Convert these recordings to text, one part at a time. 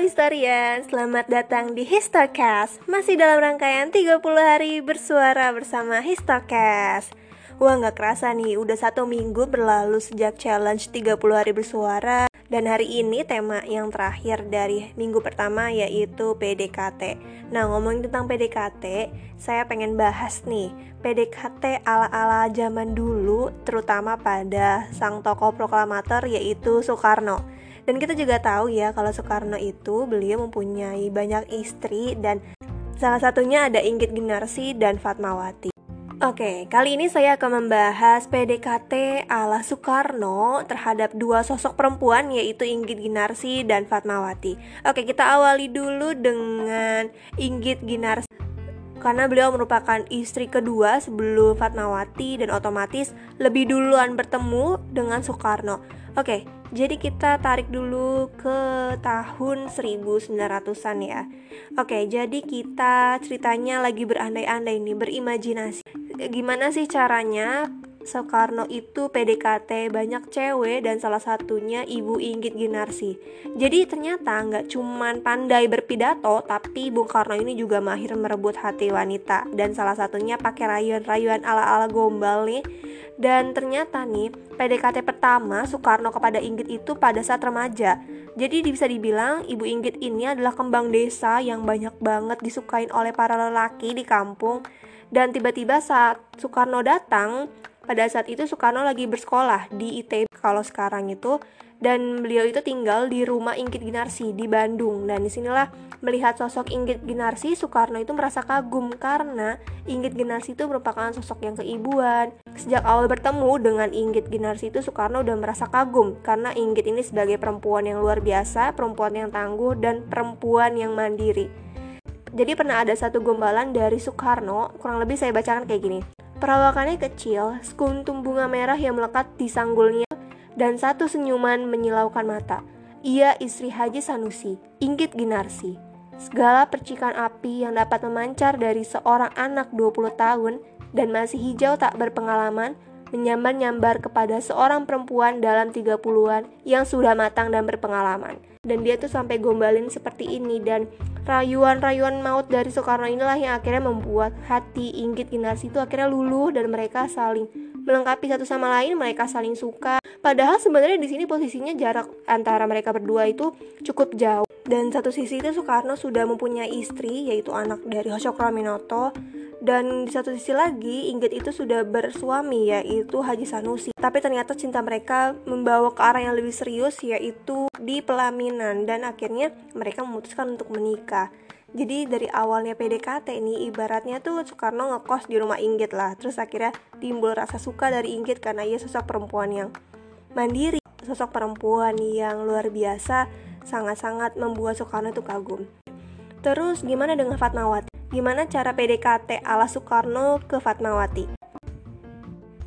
historian, selamat datang di Histocast. Masih dalam rangkaian 30 hari bersuara bersama Histocast. Wah gak kerasa nih, udah satu minggu berlalu sejak challenge 30 hari bersuara. Dan hari ini tema yang terakhir dari minggu pertama yaitu PDKT Nah ngomongin tentang PDKT, saya pengen bahas nih PDKT ala-ala zaman dulu terutama pada sang tokoh proklamator yaitu Soekarno dan kita juga tahu ya kalau Soekarno itu beliau mempunyai banyak istri dan salah satunya ada Inggit Ginarsi dan Fatmawati. Oke, kali ini saya akan membahas PDKT ala Soekarno terhadap dua sosok perempuan yaitu Inggit Ginarsi dan Fatmawati. Oke, kita awali dulu dengan Inggit Ginarsi karena beliau merupakan istri kedua sebelum Fatmawati dan otomatis lebih duluan bertemu dengan Soekarno. Oke, jadi kita tarik dulu ke tahun 1900-an ya. Oke, jadi kita ceritanya lagi berandai-andai nih, berimajinasi. Gimana sih caranya Soekarno itu PDKT banyak cewek dan salah satunya Ibu Inggit Ginarsi. Jadi ternyata nggak cuman pandai berpidato, tapi Bung Karno ini juga mahir merebut hati wanita dan salah satunya pakai rayuan-rayuan ala-ala gombal nih. Dan ternyata nih PDKT pertama Soekarno kepada Inggit itu pada saat remaja. Jadi bisa dibilang Ibu Inggit ini adalah kembang desa yang banyak banget disukain oleh para lelaki di kampung. Dan tiba-tiba saat Soekarno datang, pada saat itu Soekarno lagi bersekolah di ITB kalau sekarang itu dan beliau itu tinggal di rumah Inggit Ginarsi di Bandung. Dan di sinilah melihat sosok Inggit Ginarsi Soekarno itu merasa kagum karena Inggit Ginarsi itu merupakan sosok yang keibuan. Sejak awal bertemu dengan Inggit Ginarsi itu Soekarno udah merasa kagum karena Inggit ini sebagai perempuan yang luar biasa perempuan yang tangguh dan perempuan yang mandiri. Jadi pernah ada satu gombalan dari Soekarno kurang lebih saya bacakan kayak gini Perawakannya kecil, sekuntum bunga merah yang melekat di sanggulnya, dan satu senyuman menyilaukan mata. Ia istri Haji Sanusi, Inggit Ginarsi. Segala percikan api yang dapat memancar dari seorang anak 20 tahun dan masih hijau tak berpengalaman menyambar-nyambar kepada seorang perempuan dalam 30-an yang sudah matang dan berpengalaman. Dan dia tuh sampai gombalin seperti ini dan Rayuan-rayuan maut dari Soekarno inilah yang akhirnya membuat hati Inggit Ginarsi itu akhirnya luluh dan mereka saling melengkapi satu sama lain, mereka saling suka. Padahal sebenarnya di sini posisinya jarak antara mereka berdua itu cukup jauh. Dan satu sisi itu Soekarno sudah mempunyai istri yaitu anak dari Hoshokro dan di satu sisi lagi Inggit itu sudah bersuami yaitu Haji Sanusi. Tapi ternyata cinta mereka membawa ke arah yang lebih serius yaitu di pelaminan. Dan akhirnya mereka memutuskan untuk menikah. Jadi dari awalnya PDKT ini ibaratnya tuh Soekarno ngekos di rumah Inggit lah. Terus akhirnya timbul rasa suka dari Inggit karena ia sosok perempuan yang mandiri sosok perempuan yang luar biasa sangat-sangat membuat Soekarno itu kagum. Terus gimana dengan Fatmawati gimana cara PDKT ala Soekarno ke Fatmawati.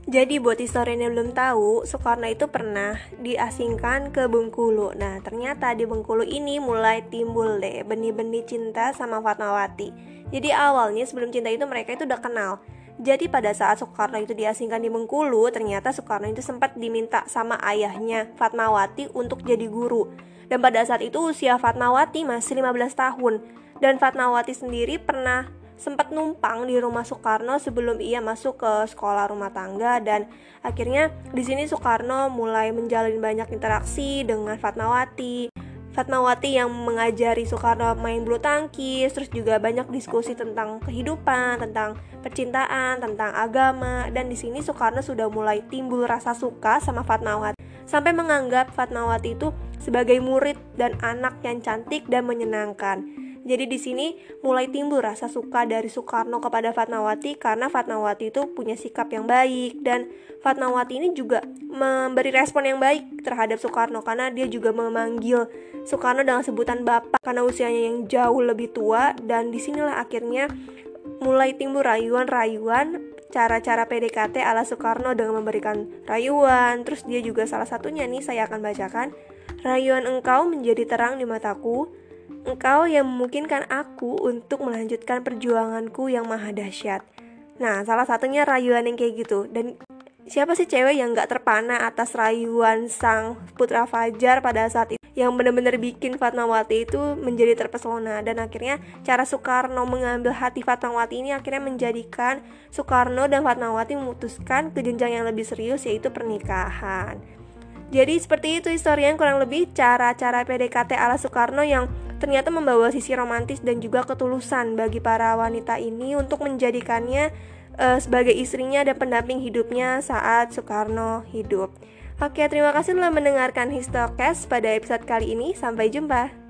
Jadi buat historian yang belum tahu, Soekarno itu pernah diasingkan ke Bengkulu. Nah, ternyata di Bengkulu ini mulai timbul deh benih-benih cinta sama Fatmawati. Jadi awalnya sebelum cinta itu mereka itu udah kenal. Jadi pada saat Soekarno itu diasingkan di Bengkulu, ternyata Soekarno itu sempat diminta sama ayahnya Fatmawati untuk jadi guru. Dan pada saat itu usia Fatmawati masih 15 tahun dan Fatmawati sendiri pernah sempat numpang di rumah Soekarno sebelum ia masuk ke sekolah rumah tangga dan akhirnya di sini Soekarno mulai menjalin banyak interaksi dengan Fatmawati. Fatmawati yang mengajari Soekarno main bulu tangkis, terus juga banyak diskusi tentang kehidupan, tentang percintaan, tentang agama, dan di sini Soekarno sudah mulai timbul rasa suka sama Fatmawati, sampai menganggap Fatmawati itu sebagai murid dan anak yang cantik dan menyenangkan. Jadi di sini mulai timbul rasa suka dari Soekarno kepada Fatmawati karena Fatmawati itu punya sikap yang baik dan Fatmawati ini juga memberi respon yang baik terhadap Soekarno karena dia juga memanggil Soekarno dengan sebutan bapak karena usianya yang jauh lebih tua dan di sinilah akhirnya mulai timbul rayuan-rayuan cara-cara PDKT ala Soekarno dengan memberikan rayuan. Terus dia juga salah satunya nih saya akan bacakan rayuan engkau menjadi terang di mataku Engkau yang memungkinkan aku untuk melanjutkan perjuanganku yang maha dahsyat. Nah, salah satunya rayuan yang kayak gitu. Dan siapa sih cewek yang gak terpana atas rayuan sang putra Fajar pada saat itu yang benar-benar bikin Fatmawati itu menjadi terpesona dan akhirnya cara Soekarno mengambil hati Fatmawati ini akhirnya menjadikan Soekarno dan Fatmawati memutuskan ke jenjang yang lebih serius yaitu pernikahan. Jadi seperti itu historian kurang lebih cara-cara PDKT ala Soekarno yang ternyata membawa sisi romantis dan juga ketulusan bagi para wanita ini untuk menjadikannya uh, sebagai istrinya dan pendamping hidupnya saat Soekarno hidup. Oke, terima kasih telah mendengarkan Histocast pada episode kali ini. Sampai jumpa.